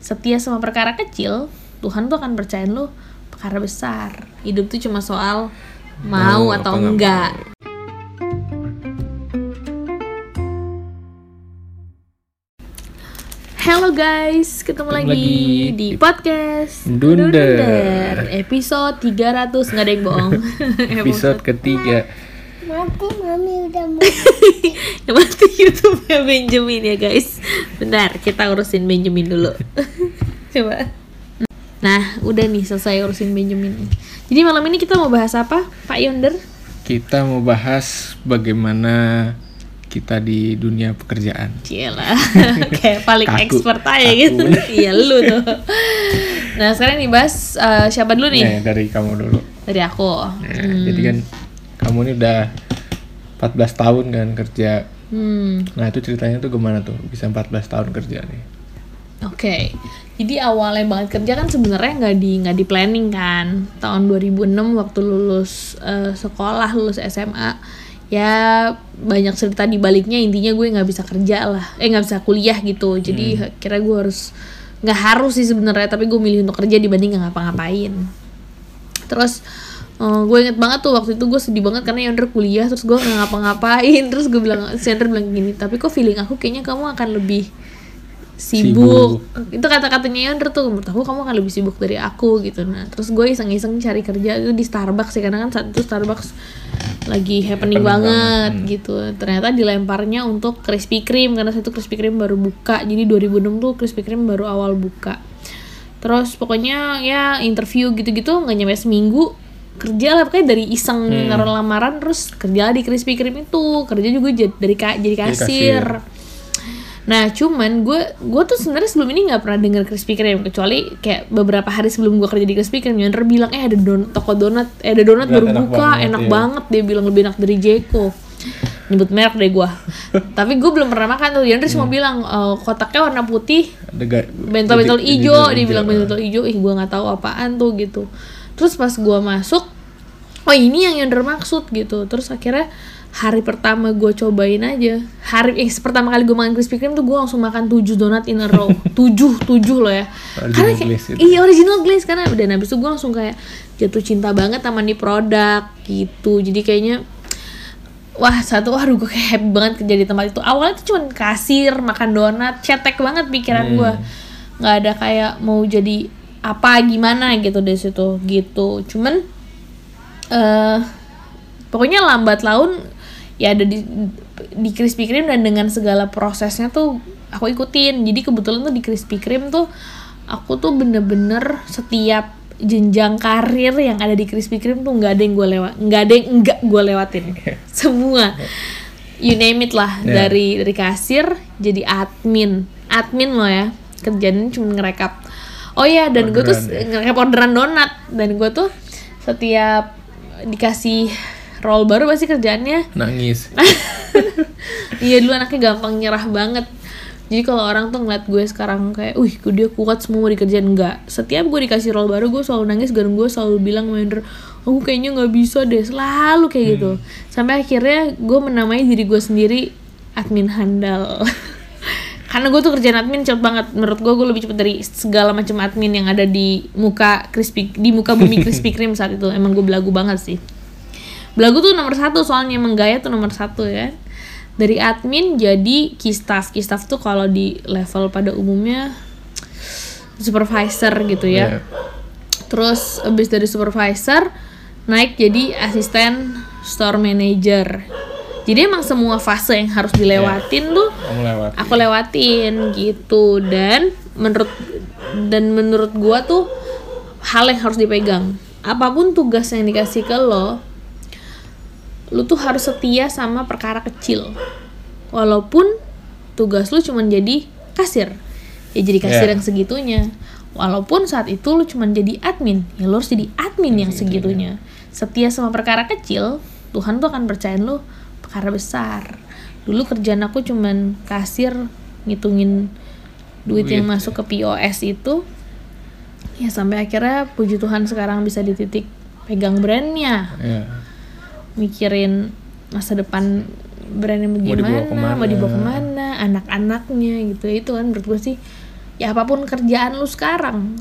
setia sama perkara kecil Tuhan tuh akan percayain lu perkara besar hidup tuh cuma soal mau, Mau atau enggak Halo guys, ketemu, Ketemu lagi, lagi di podcast Dunder. episode 300 nggak ada yang bohong. Episode ketiga. Mati mami udah mau yang mati YouTube-nya Benjamin ya guys. Bentar, kita urusin Benjamin dulu. Coba. Nah, udah nih selesai urusin Benjamin. Jadi malam ini kita mau bahas apa, Pak Yonder? Kita mau bahas bagaimana kita di dunia pekerjaan. Cielah, kayak paling Kaku. expert aja Kaku gitu. Iya lu tuh. Nah sekarang dibahas eh, siapa dulu nih? Nih, dari kamu dulu. Dari aku. Nah, Jadi kan kamu ini udah 14 tahun kan kerja. Hmm, Nah, itu ceritanya tuh gimana tuh bisa 14 tahun kerja nih? oke. Jadi awalnya banget kerja kan sebenarnya nggak di nggak di planning kan. Tahun 2006 waktu lulus eh, sekolah, lulus SMA, ya banyak cerita di baliknya. Intinya gue nggak bisa kerja lah, eh nggak bisa kuliah gitu. Jadi kira gue harus nggak harus sih sebenarnya, tapi gue milih untuk kerja dibanding nggak ngapa-ngapain. Terus eh, gue inget banget tuh waktu itu gue sedih banget karena Yonder kuliah terus gue nggak ngapa-ngapain. Terus gue bilang si Yonder bilang gini tapi kok feeling aku kayaknya kamu akan lebih sibuk, itu kata-katanya Yonder tuh menurut aku kamu akan lebih sibuk dari aku gitu. Nah terus gue iseng-iseng cari kerja itu di Starbucks sih karena kan saat itu Starbucks lagi happening, Happening banget banget, gitu. Ternyata dilemparnya untuk Krispy Kreme karena saat itu Krispy Kreme baru buka. Jadi 2006 tuh Krispy Kreme baru awal buka. Terus pokoknya ya interview gitu-gitu nggak nyampe seminggu kerja lah pokoknya dari iseng Hmm. naruh lamaran terus kerja di Krispy Kreme itu kerja juga jadi dari ka- jadi kasir. kasir. nah cuman gue gue tuh sebenarnya sebelum ini nggak pernah denger Krispy Kreme kecuali kayak beberapa hari sebelum gue kerja di Krispy Kreme Yonder bilang eh ada don toko donat eh ada donat baru enak buka banget, enak iya. banget dia bilang lebih enak dari Jeko nyebut merek deh gue tapi gue belum pernah makan tuh Yonder cuma Hmm. bilang "Eh, kotaknya warna putih bentol-bentol titik dia bilang hijau. bentol ijo ih gue nggak tahu apaan tuh gitu terus pas gue masuk oh ini yang Yonder maksud gitu. Terus akhirnya hari pertama gue cobain aja. Hari eh, pertama kali gue makan Krispy Kreme tuh gue langsung makan 7 donat in a row. 7 7 loh ya. Original karena kayak, glaze itu. iya original glaze karena dan habis itu gue langsung kayak jatuh cinta banget sama nih produk gitu. Jadi kayaknya wah satu wah gue kayak happy banget kerja di tempat itu. Awalnya tuh cuma kasir makan donat cetek banget pikiran Hmm. gue nggak ada kayak mau jadi apa gimana gitu dari situ gitu. Cuman eh pokoknya lambat laun ya ada di di Krispy Kreme dan dengan segala prosesnya tuh aku ikutin. Jadi kebetulan tuh di Krispy Kreme tuh aku tuh bener-bener setiap jenjang karir yang ada di Krispy Kreme tuh nggak ada yang gue lewat nggak ada yang enggak gue lewatin. Semua. You name it lah. Ya. dari dari kasir jadi admin. Admin loh ya. Kerjaan cuma ngerekap oh ya dan gue tuh ya. orderan donat dan gue tuh setiap dikasih roll baru pasti kerjaannya Nangis. iya dulu anaknya gampang nyerah banget jadi kalau orang tuh ngeliat gue sekarang kayak, wih, gue dia kuat semua mau dikerjain enggak. Setiap gue dikasih role baru, gue selalu nangis dan gue selalu bilang Yonder, aku kayaknya nggak bisa deh, selalu kayak gitu. Sampai akhirnya gue menamai diri gue sendiri admin handal. Karena gue tuh kerjaan admin cepet banget. Menurut gue, gue lebih cepet dari segala macam admin yang ada di muka crispy, di muka bumi Krispy Kreme saat itu. Emang gue belagu banget sih. Belagu tuh nomor satu soalnya emang gaya tuh nomor satu ya dari admin jadi key staff key staff tuh kalau di level pada umumnya supervisor gitu ya Iya. terus abis dari supervisor naik jadi asisten store manager jadi emang semua fase yang harus dilewatin tuh Kamu lewat. aku lewatin gitu. Dan menurut dan menurut gua tuh hal yang harus dipegang. Apa pun tugas yang dikasih ke lo lu tuh harus setia sama perkara kecil. Walaupun tugas lu cuma jadi kasir. Ya jadi kasir Yeah. yang segitunya. Walaupun saat itu lu cuma jadi admin ya lu harus jadi admin yang segitunya. Setia sama perkara kecil Tuhan tuh akan percayain lu perkara besar. Dulu kerjaan aku cuman kasir ngitungin duit, Duit, yang masuk ke POS itu. Ya sampai akhirnya puji Tuhan sekarang bisa di titik pegang brandnya. Ya. mikirin masa depan brandnya dibawa bagaimana, mau dibawa ke mana, anak-anaknya gitu. Itu kan menurut gue sih ya apa pun kerjaan lu sekarang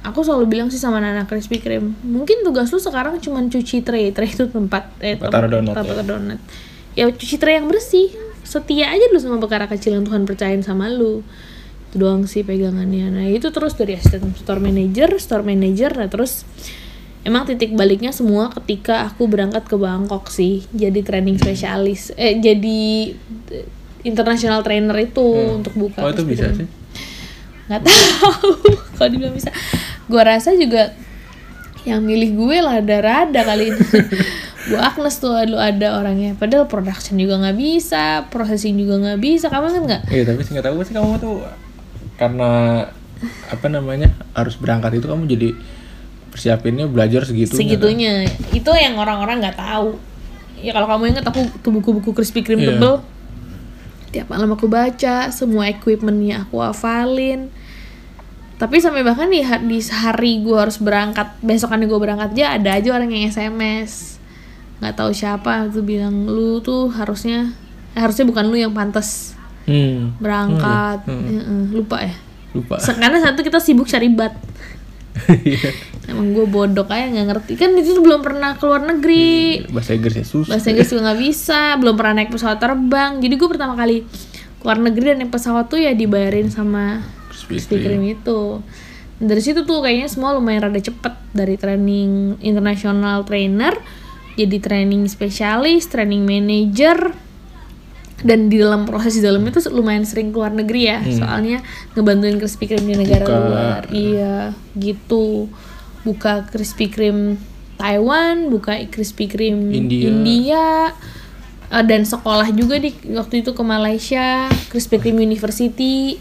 aku selalu bilang sih sama Nana Krispy Kreme mungkin tugas lu sekarang cuma cuci tray tray itu tempat eh, Tempat taruh donat, tempat ya. taruh donat ya cuci tray yang bersih. Setia aja dulu sama perkara kecil yang Tuhan percayain sama lu. Itu doang sih pegangannya. Nah itu terus dari asisten store manager store manager. Nah terus emang titik baliknya semua ketika aku berangkat ke Bangkok sih. Jadi training spesialis. Eh jadi eh, international trainer itu untuk buka Oh itu bisa Kreme sih. nggak tahu. Kalau dibilang bisa. Gue rasa juga yang milih gue lah rada kali ini. Bu Agnes tuh lu ada orangnya. Padahal production juga nggak bisa processing juga nggak bisa. Kamu kan nggak? Iya tapi singkat aku sih kamu tuh karena apa namanya harus berangkat itu kamu jadi persiapinnya belajar segitu. segitunya. Itu yang orang-orang nggak tahu. Ya kalau kamu ingat aku tuh buku-buku Krispy Kreme Iya. tebel. Tiap malam aku baca semua equipmentnya aku hafalin tapi sampai bahkan di, di sehari gue harus berangkat besokannya gue berangkat aja ada aja orang yang sms nggak tahu siapa tuh bilang lu tuh harusnya eh, harusnya bukan lu yang pantas Hmm. berangkat Hmm. Eh, lupa ya Lupa. Karena satu kita sibuk cari bat Iya. emang gue bodoh aja nggak ngerti kan itu tuh belum pernah keluar negeri Bahasa Inggris ya susah. bahasa Inggris juga nggak bisa belum pernah naik pesawat terbang jadi gue pertama kali keluar negeri dan naik pesawat tuh ya dibayarin sama Krispy Kreme itu dari situ tuh kayaknya semua lumayan rada cepet. Dari training international trainer jadi training spesialis training manager dan di dalam proses di dalamnya tuh lumayan sering keluar negeri ya. Soalnya ngebantuin Krispy Kreme di negara Buka. luar. Iya gitu. Buka Krispy Kreme Taiwan buka Krispy Kreme India. India. Eh, dan sekolah juga di waktu itu ke Malaysia Krispy Kreme University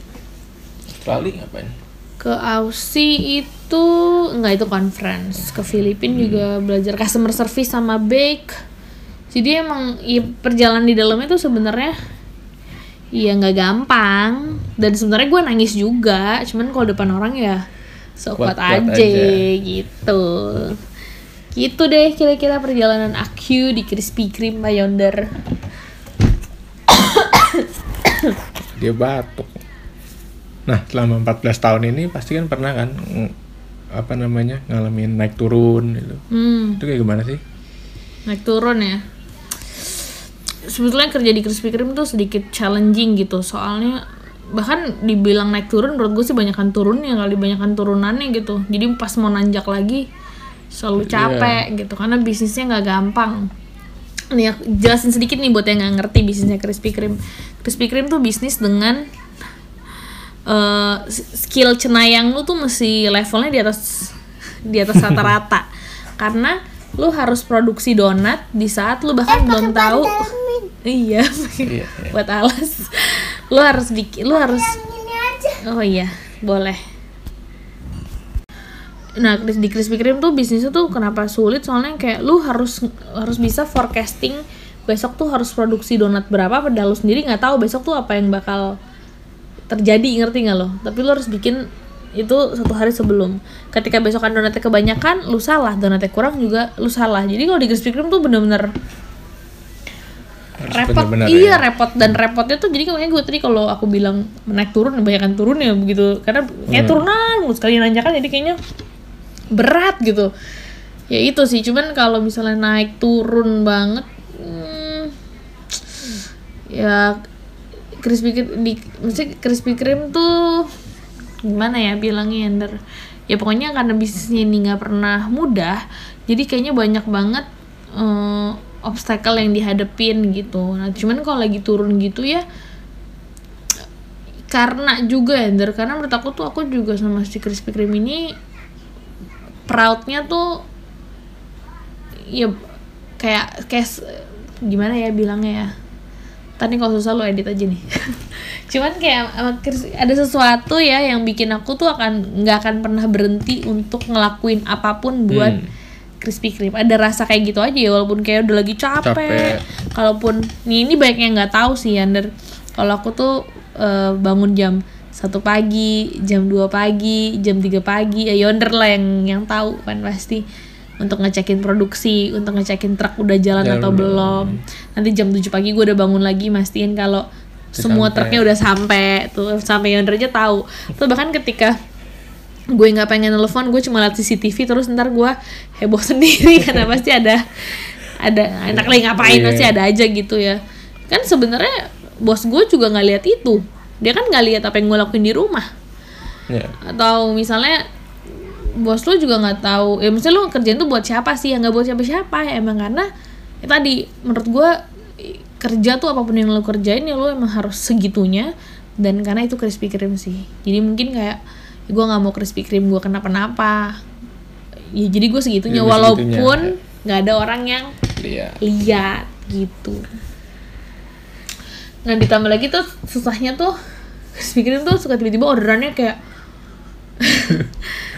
Australia ngapain? ke Aussie itu enggak itu conference. Ke Filipina juga belajar customer service sama bake. Jadi emang ya, perjalanan di dalamnya tuh sebenarnya ya nggak gampang. Dan sebenarnya gue nangis juga. Cuman kalau depan orang ya sekuat aja, aja. gitu. Gitu deh kira-kira perjalanan aku di Krispy Kreme Yonder Dia batuk. Nah, selama 14 tahun ini pasti kan pernah kan apa namanya? ngalamin naik turun gitu. hmm Itu kayak gimana sih? naik turun ya sebetulnya kerja di Krispy Kreme tuh sedikit challenging gitu soalnya bahkan dibilang naik turun menurut gue sih banyakan turunnya kali banyakan turunannya gitu jadi pas mau nanjak lagi selalu capek gitu karena bisnisnya nggak gampang nih jelasin sedikit nih buat yang nggak ngerti bisnisnya Krispy Kreme Krispy Kreme tuh bisnis dengan eh, skill cenayang lu tuh mesti levelnya di atas di atas rata-rata. Karena lu harus produksi donat di saat lu bahkan belum tahu. iya Iya, iya. buat alas. Lu harus bikin lu harus oh iya boleh. Nah Kris- di Krispy Kreme tuh bisnisnya tuh kenapa sulit? Soalnya kayak lu harus harus bisa forecasting besok tuh harus produksi donat berapa padahal lu sendiri nggak tahu besok tuh apa yang bakal terjadi ngerti nggak lo? Tapi lu harus bikin itu satu hari sebelum. Ketika besokan donatnya kebanyakan lu salah. Donatnya kurang juga lu salah. Jadi kalau di Krispy Kreme tuh bener-bener repot. benar-benar iya ya. repot. Dan repotnya tuh jadi makanya gue tadi kalau aku bilang naik turun banyak turun ya begitu. Karena kayak turunan mulu sekali nanjakan jadi kayaknya berat gitu. Ya itu sih. Cuman kalau misalnya naik turun banget hmm, ya Kreme di mesti Krispy Kreme tuh gimana ya bilangnya Ender ya pokoknya karena bisnisnya ini nggak pernah mudah jadi kayaknya banyak banget eh, obstacle yang dihadepin gitu. Nah cuman kalau lagi turun gitu ya karena juga Ender karena menurut aku tuh aku juga sama si Krispy Kreme ini proudnya tuh ya kayak kayak gimana ya bilangnya ya tadi kalau susah lo edit aja nih. Cuman kayak Kris- ada sesuatu ya yang bikin aku tuh akan nggak akan pernah berhenti untuk ngelakuin apa pun buat Hmm. Krispy Kreme. Ada rasa kayak gitu aja ya walaupun kayak udah lagi capek, Capek. kalaupun nih ini banyak yang nggak tahu sih Yander. Kalau aku tuh eh, bangun jam satu pagi jam 2 pagi jam 3 pagi ya yonder lah yang yang tahu kan pasti untuk ngecekin produksi untuk ngecekin truk udah jalan Jalan atau belum. belum nanti jam 7 pagi gue udah bangun lagi mastiin kalau semua sampai. truknya udah sampai tuh sampai yonder aja tahu tuh bahkan ketika gue nggak pengen telepon gue cuma liat CCTV terus ntar gue heboh sendiri karena pasti ada ada anak lagi ngapain Iya. pasti ada aja gitu ya kan sebenarnya bos gue juga nggak lihat itu dia kan nggak lihat apa yang gue lakuin di rumah ya atau misalnya bos lu juga nggak tahu. Ya misalnya lu kerjaan tuh buat siapa sih? Ya nggak buat siapa-siapa. Ya emang karena ya tadi menurut gue kerja tuh apa pun yang lo kerjain ya lo emang harus segitunya. Dan karena itu Krispy Kreme sih. Jadi mungkin kayak ya gue nggak mau Krispy Kreme gue kenapa-napa. Ya jadi gue segitunya. Ya, walaupun nggak ada orang yang lihat lihat gitu. Nah ditambah lagi tuh susahnya tuh Krispy Kreme tuh suka tiba-tiba orderannya kayak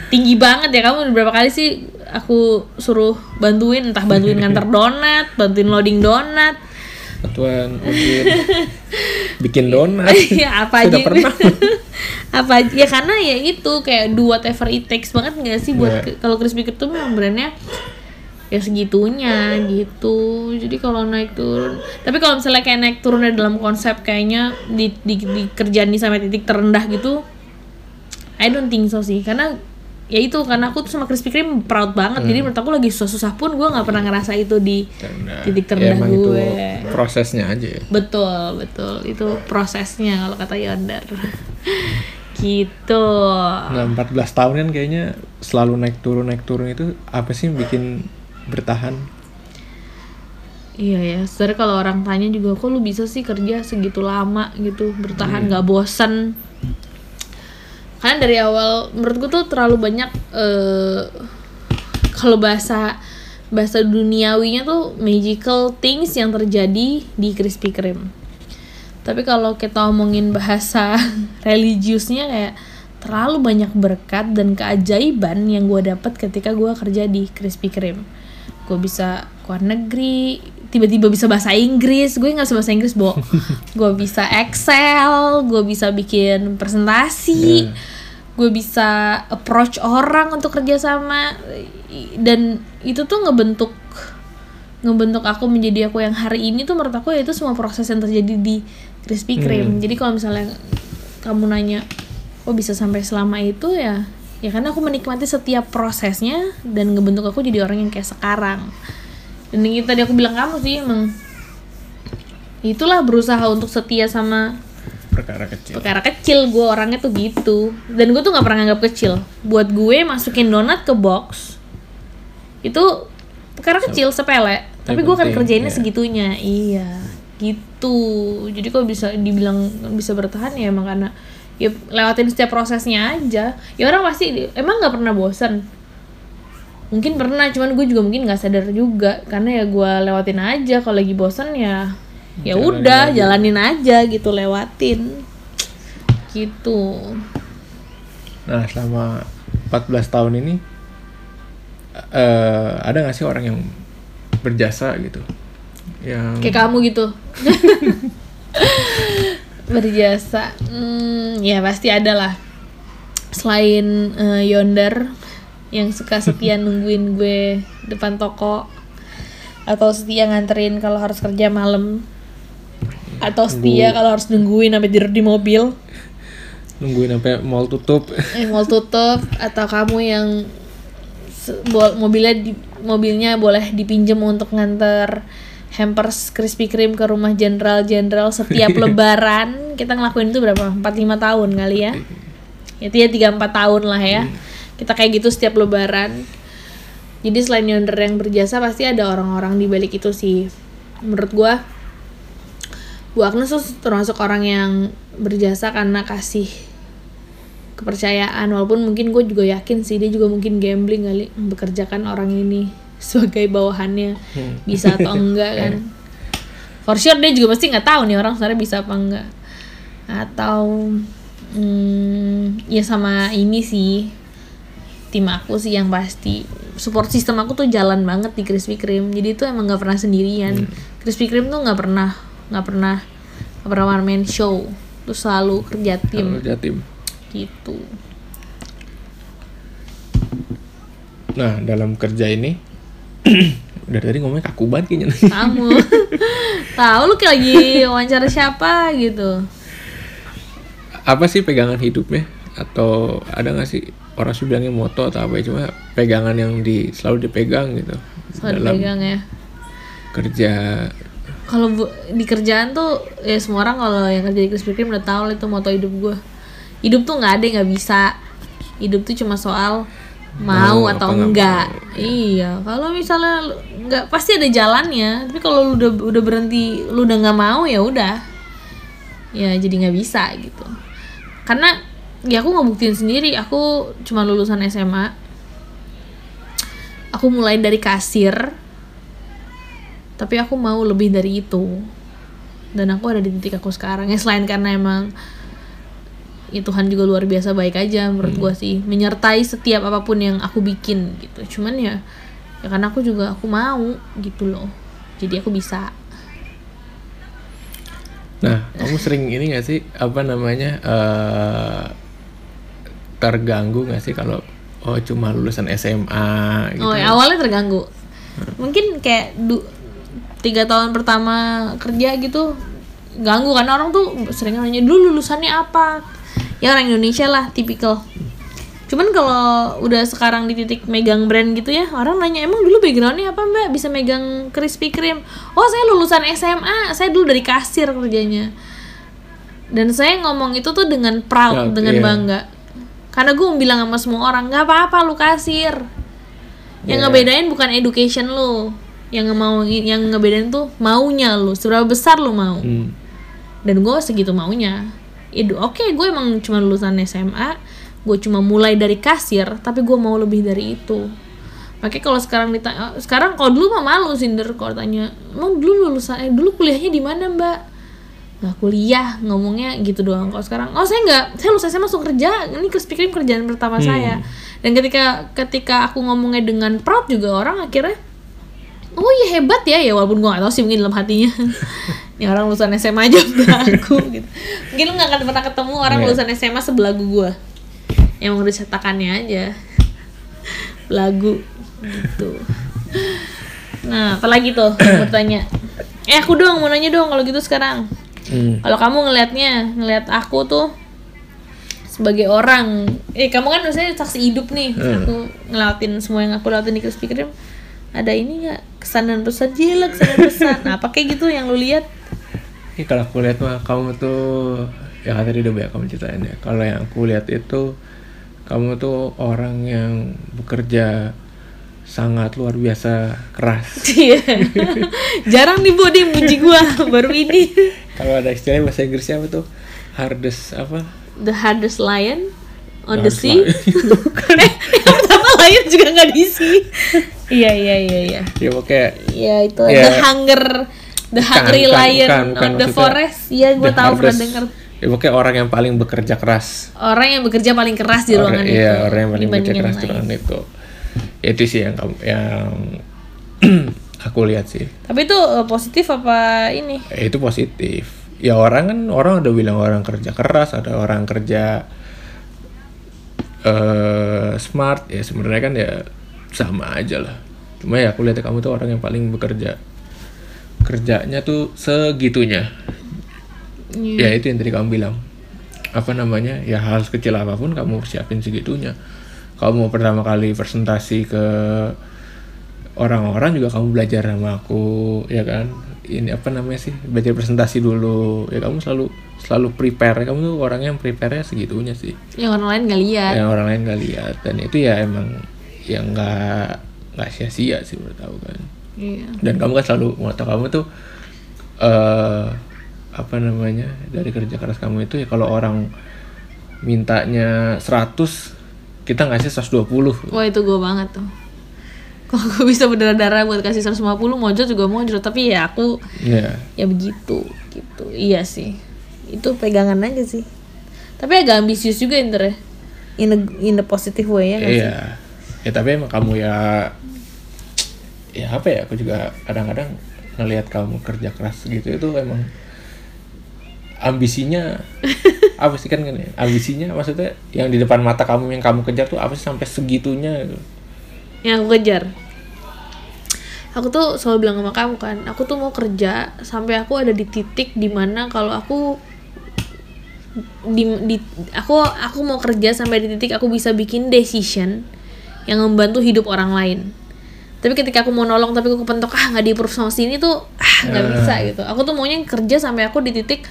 tinggi banget ya kamu berapa kali sih aku suruh bantuin entah bantuin nganter donat bantuin loading donat. Mungkin bikin donat. Ya apa aja. sudah pernah. Apa aja. Ya karena ya itu kayak do whatever it takes banget nggak sih buat Iya. kalau Krispy Kreme tuh memang brandnya ya segitunya gitu. Jadi kalau naik turun tapi kalau misalnya kayak naik turunnya dalam konsep kayaknya di, di, di kerjaan di sampai titik terendah gitu I don't think so sih. Karena ya itu karena aku tuh sama Krispy Kreme proud banget Hmm. jadi menurut aku lagi susah-susah pun gue nggak pernah ngerasa itu di Karena titik ya terendah emang itu gue prosesnya aja ya. Betul, betul. Itu prosesnya kalau kata Yondar. gitu. Nah 14 tahun kan kayaknya selalu naik turun naik turun itu apa sih yang bikin bertahan? Iya ya, sebenarnya kalau orang tanya juga kok lu bisa sih kerja segitu lama gitu, bertahan nggak bosan. Karena dari awal menurut gue tuh terlalu banyak eh kalau bahasa bahasa duniawinya tuh magical things yang terjadi di Krispy Kreme. Tapi kalau kita omongin bahasa religiusnya kayak terlalu banyak berkat dan keajaiban yang gue dapat ketika gue kerja di Krispy Kreme. Gue bisa keluar negeri, tiba-tiba bisa bahasa Inggris. Gue nggak bisa bahasa Inggris, Bo. gue bisa Excel, gue bisa bikin presentasi, Ya. gue bisa approach orang untuk kerja sama dan itu tuh ngebentuk ngebentuk aku menjadi aku yang hari ini tuh menurut aku ya itu semua proses yang terjadi di Krispy Kreme. Jadi kalau misalnya kamu nanya kok bisa sampai selama itu ya ya karena aku menikmati setiap prosesnya dan ngebentuk aku jadi orang yang kayak sekarang. Dan yang tadi aku bilang kamu sih emang. Itulah berusaha untuk setia sama Perkara kecil. perkara kecil. Gue orangnya tuh gitu. Dan gue tuh nggak pernah nganggap kecil. Buat gue masukin donat ke box itu perkara kecil sepele. Tapi gue akan penting, kerjainnya ya. segitunya. Iya gitu. Jadi kok bisa dibilang bisa bertahan ya emang karena ya lewatin setiap prosesnya aja. Ya orang pasti emang nggak pernah bosan mungkin pernah cuman gue juga mungkin nggak sadar juga. Karena ya gue lewatin aja kalau lagi bosan ya ya udah aja. jalanin aja gitu lewatin. Gitu. Nah selama 14 tahun ini eh ada nggak sih orang yang berjasa gitu? Yang kayak kamu gitu. Berjasa. Hmm, ya pasti ada lah. Selain eh, Yonder yang suka setia nungguin gue depan toko atau setia nganterin kalau harus kerja malam atau setia kalau harus nungguin sampai tidur di mobil. Nungguin sampai mall tutup. yang mau tutup atau kamu yang mobilnya di, mobilnya boleh dipinjam untuk nganter hampers Krispy Kreme ke rumah jenderal-jenderal setiap lebaran. Kita ngelakuin itu berapa? 4-5 tahun kali ya? Itu ya 3-4 tahun lah ya kita kayak gitu setiap lebaran. Jadi selain yonder yang berjasa pasti ada orang-orang di balik itu sih. Menurut gua Bu Agnes tuh termasuk orang yang berjasa karena kasih kepercayaan. Walaupun mungkin gue juga yakin sih dia juga mungkin gambling kali bekerjakan orang ini sebagai bawahannya. Hmm. bisa atau enggak kan? For sure dia juga pasti nggak tahu nih orang sebenarnya bisa apa enggak. Atau hmm, ya sama ini sih tim aku sih yang pasti. Support system aku tuh jalan banget di Krispy Kreme. Jadi itu emang nggak pernah sendirian. Krispy Kreme tuh nggak pernah nggak pernah nggak pernah one man show. Tuh selalu kerja tim. Kalau Jatim. gitu. Nah dalam kerja ini Dari tadi ngomongnya kaku banget kayaknya. kamu. Tahu lu kayak lagi wawancara siapa gitu. Apa sih pegangan hidupnya? Atau ada nggak sih orang sih bilangnya moto atau apa ya? Cuma pegangan yang di selalu dipegang gitu. Soal dalam pegang ya. kerja. kalau di kerjaan tuh ya semua orang kalau yang kerja di Krispy Kreme udah tahu lah itu moto hidup gue hidup tuh nggak ada nggak bisa. Hidup tuh cuma soal mau, Mau atau enggak mau, iya. Kalau misalnya nggak pasti ada jalannya. Tapi kalau lu udah udah berhenti lu udah nggak mau ya udah. Ya jadi nggak bisa gitu. Karena ya aku ngebuktiin sendiri. Aku cuma lulusan SMA aku mulai dari kasir. Tapi aku mau lebih dari itu. Dan aku ada di titik aku sekarang. Ya selain karena emang ya Tuhan juga luar biasa baik aja menurut gua sih. Menyertai setiap apa pun yang aku bikin gitu. Cuman ya ya karena aku juga aku mau gitu loh. Jadi aku bisa. Nah, kamu sering ini gak sih? Apa namanya eh terganggu gak sih kalau oh cuma lulusan SMA gitu? oh ya, awalnya terganggu. Mungkin kayak du- tiga tahun pertama kerja gitu ganggu karena orang tuh sering nanya dulu lulusannya apa? Ya orang Indonesia lah tipikal. Cuman kalau udah sekarang di titik megang brand gitu ya orang nanya emang dulu backgroundnya apa mbak? Bisa megang Krispy Kreme. Oh saya lulusan SMA saya dulu dari kasir kerjanya. Dan saya ngomong itu tuh dengan proud Proud, dengan iya. bangga karena gue bilang sama semua orang nggak apa-apa lu kasir. Yang Iya. ngebedain bukan education lu. Yang mau yang ngebedain tuh maunya lu seberapa besar lu mau. Hmm. dan gue segitu maunya. Itu oke gue emang cuma lulusan SMA gue cuma mulai dari kasir tapi gue mau lebih dari itu. Makanya kalau sekarang ditanya sekarang kalau dulu mah malu Cinder kalau tanya emang dulu lulusan eh dulu kuliahnya di mana mbak nggak kuliah ngomongnya gitu doang. Kalau sekarang oh saya nggak saya lulus SMA langsung kerja. Ini Kreme kerjaan pertama saya. Dan ketika ketika aku ngomongnya dengan proud juga orang akhirnya oh iya hebat ya. Ya walaupun gua gak tahu sih mungkin dalam hatinya. Ini orang lulusan SMA aja belagu gitu. Mungkin lu gak akan pernah ketemu orang Iya. lulusan SMA sebelagu gua. Emang udah cetakannya aja. Belagu gitu. Nah apalagi tuh mau tanya? Eh aku dong mau nanya dong kalau gitu sekarang Hmm. kalau kamu ngelihatnya ngelihat aku tuh sebagai orang eh kamu kan maksudnya saksi hidup nih Hmm. aku ngelawatin semua yang aku lewatin di Krispy Kreme ada ini nggak kesan dan pesan gila kesan dan pesan nah apa kayak gitu yang lu lihat Ini kalau aku lihat mah kamu tuh ya kan tadi udah banyak kamu ceritain ya. Kalau yang aku lihat itu kamu tuh orang yang bekerja sangat luar biasa keras. Iya. jarang nih bu dia muji gua baru ini Kalau ada istilah bahasa Inggrisnya apa tuh? Hardest apa? the hardest lion on the Hardest sea lion. bukan ya yang pertama lion juga nggak di sea iya iya iya iya Ya pokoknya Iya itu Ya. the hunger the Bukan, hungry bukan, lion bukan, bukan. on the forest. Iya gue the tahu pernah denger. Ya pokoknya orang yang paling bekerja keras. Orang yang bekerja paling keras di Orang- ruangan itu. Iya, orang yang paling bekerja keras di ruangan itu. Itu sih yang yang aku lihat sih. Tapi itu eh, positif apa ini? Ya, itu positif. Ya orang kan orang udah bilang orang kerja keras, ada orang kerja eh smart ya sebenarnya kan ya sama aja lah. Cuma ya aku lihat kamu tuh orang yang paling bekerja kerjanya tuh segitunya. Iya. Ya itu yang tadi kamu bilang. Apa namanya? Ya hal kecil apa pun kamu siapin segitunya. Kamu mau pertama kali presentasi ke orang-orang juga kamu belajar sama aku, ya kan? Ini apa namanya sih? Belajar presentasi dulu. Ya kamu selalu selalu prepare. Kamu tuh orang yang prepare segitunya sih. Yang orang lain nggak lihat. Yang orang lain gak lihat dan itu ya emang yang nggak nggak sia-sia sih menurut aku kan Iya. dan kamu kan selalu moto kamu tuh eh apa namanya dari kerja keras kamu itu ya kalau orang mintanya 100 kita ngasih 120 Wah itu gue banget tuh. Kalau gue bisa berdarah-darah buat kasih 150 mojot juga mojot tapi ya aku ya ya begitu gitu. Iya sih. Itu pegangan aja sih. Tapi agak ambisius juga Inter ya. In a, in a positive way ya sih? iya ya tapi emang kamu ya ya apa ya aku juga kadang-kadang ngelihat kamu kerja keras gitu itu emang ambisinya apa sih kan ya? ambisinya maksudnya yang di depan mata kamu yang kamu kejar tuh apa sih sampai segitunya gitu. Yang aku kejar. Aku tuh selalu bilang sama kamu kan aku tuh mau kerja sampai aku ada di titik di mana kalau aku di, di aku aku mau kerja sampai di titik aku bisa bikin decision yang membantu hidup orang lain. Tapi ketika aku mau nolong tapi aku kepentok ah nggak di sama sini tuh ah nggak Ah. bisa gitu. Aku tuh maunya kerja sampai aku di titik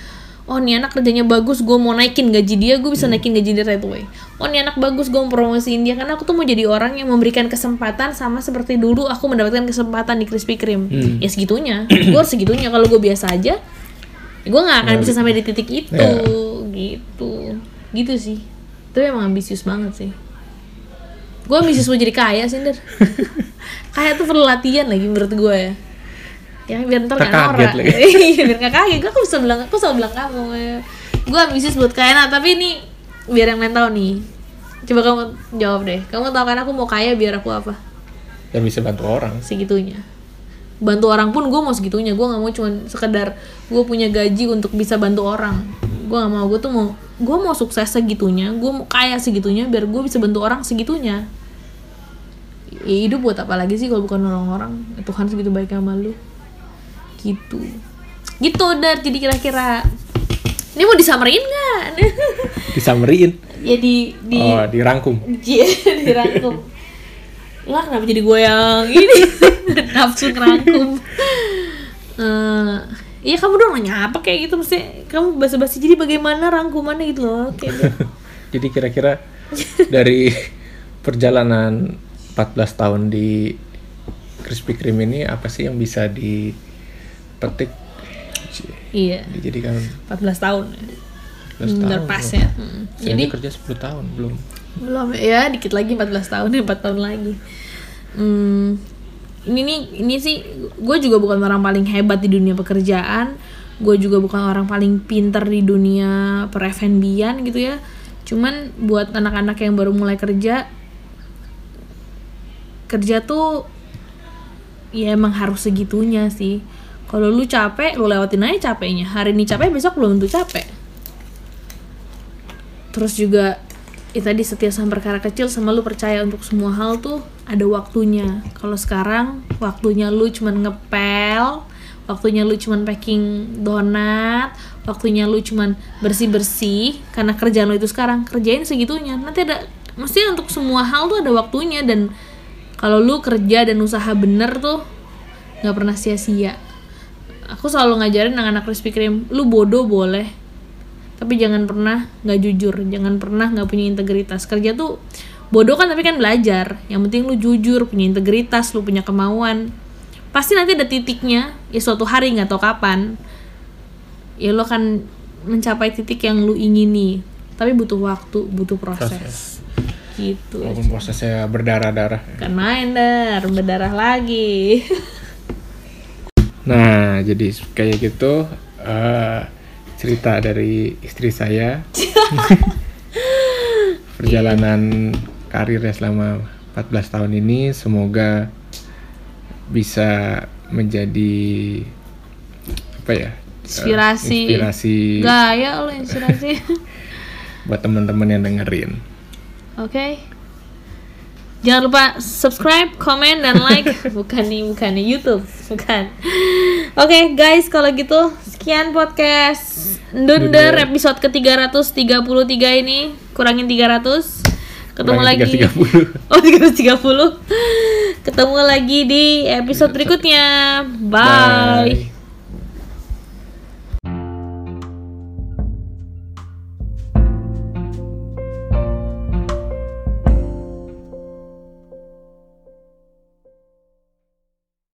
oh nih anak kerjanya bagus gue mau naikin gaji dia gue bisa naikin gaji dia right away. Oh nih anak bagus gue mau promosiin dia. Karena aku tuh mau jadi orang yang memberikan kesempatan sama seperti dulu aku mendapatkan kesempatan di Krispy Kreme. Hmm. ya segitunya. Gue harus segitunya. Kalau gue biasa aja gue nggak akan bisa sampai di titik itu. Ya. gitu. Gitu sih. Tapi emang ambisius banget sih. Gue ambisius mau jadi kaya sih kaya tuh perlu latihan lagi menurut gue ya ya biar ntar Ntar gak kaget norak. Iya, biar gak kaget. Gue bisa bilang aku selalu bilang kamu ya. gue ambisius buat kaya nah tapi ini biar yang lain tahu nih. Coba kamu jawab deh. Kamu tahu kan aku mau kaya biar aku apa? Yang bisa bantu orang. Segitunya. Bantu orang pun gue mau segitunya. Gue nggak mau cuman sekedar gue punya gaji untuk bisa bantu orang. Gue nggak mau. Gue tuh mau gue mau sukses segitunya. Gue mau kaya segitunya biar gue bisa bantu orang segitunya. Ya, hidup buat apa lagi sih kalau bukan nolong orang Tuhan segitu baiknya sama lu gitu. Gitu dar. Jadi kira-kira ini mau disamarin nggak? Disameriin ya di di oh dirangkum. Iya, dirangkum. Lah kenapa jadi gue yang ini? Nafsu ngerangkum? Eh, Iya kamu dong nanya apa kayak gitu mesti kamu basa-basi. Jadi bagaimana rangkumannya gitu loh kayak jadi kira-kira dari perjalanan 14 tahun di Krispy Kreme ini apa sih yang bisa dipetik iya. Dijadikan 14 tahun. ya. 14 Bener tahun. Pas ya. Hmm. Jadi kerja 10 tahun belum. Belum ya dikit lagi 14 tahun ya 4 tahun lagi. Hmm, ini nih ini sih gue juga bukan orang paling hebat di dunia pekerjaan. Gue juga bukan orang paling pinter di dunia per F&B-an gitu ya. Cuman buat anak-anak yang baru mulai kerja kerja tuh ya emang harus segitunya sih kalau lu capek lu lewatin aja capeknya. Hari ini capek besok belum tentu capek. Terus juga ya tadi setia sama perkara kecil sama lu percaya untuk semua hal tuh ada waktunya. Kalau sekarang waktunya lu cuman ngepel waktunya lu cuman packing donat waktunya lu cuman bersih bersih karena kerjaan lu itu sekarang kerjain segitunya. Nanti ada mesti untuk semua hal tuh ada waktunya dan kalau lu kerja dan usaha bener tuh nggak pernah sia-sia aku selalu ngajarin anak-anak Krispy Kreme lu bodoh boleh tapi jangan pernah nggak jujur jangan pernah nggak punya integritas. Kerja tuh bodoh kan tapi kan belajar. Yang penting lu jujur punya integritas lu punya kemauan. Pasti nanti ada titiknya ya suatu hari nggak tahu kapan ya lo akan mencapai titik yang lu ingini. Tapi butuh waktu butuh proses, Proses. gitu walaupun prosesnya berdarah-darah. Kan main dar berdarah lagi Nah, jadi kayak gitu eh, cerita dari istri saya. Perjalanan karirnya selama 14 tahun ini semoga bisa menjadi apa ya? Inspirasi. inspirasi gaya lo inspirasi buat teman-teman yang dengerin. Oke. Jangan lupa subscribe, komen, dan like. bukan nih, bukan nih YouTube, bukan. Oke guys, kalau gitu sekian podcast Dunder Dunder. episode ke 333 ini kurangin 300. Ketemu Kurangin lagi. 330. Oh 330. Ketemu lagi di episode berikutnya. Bye. Bye.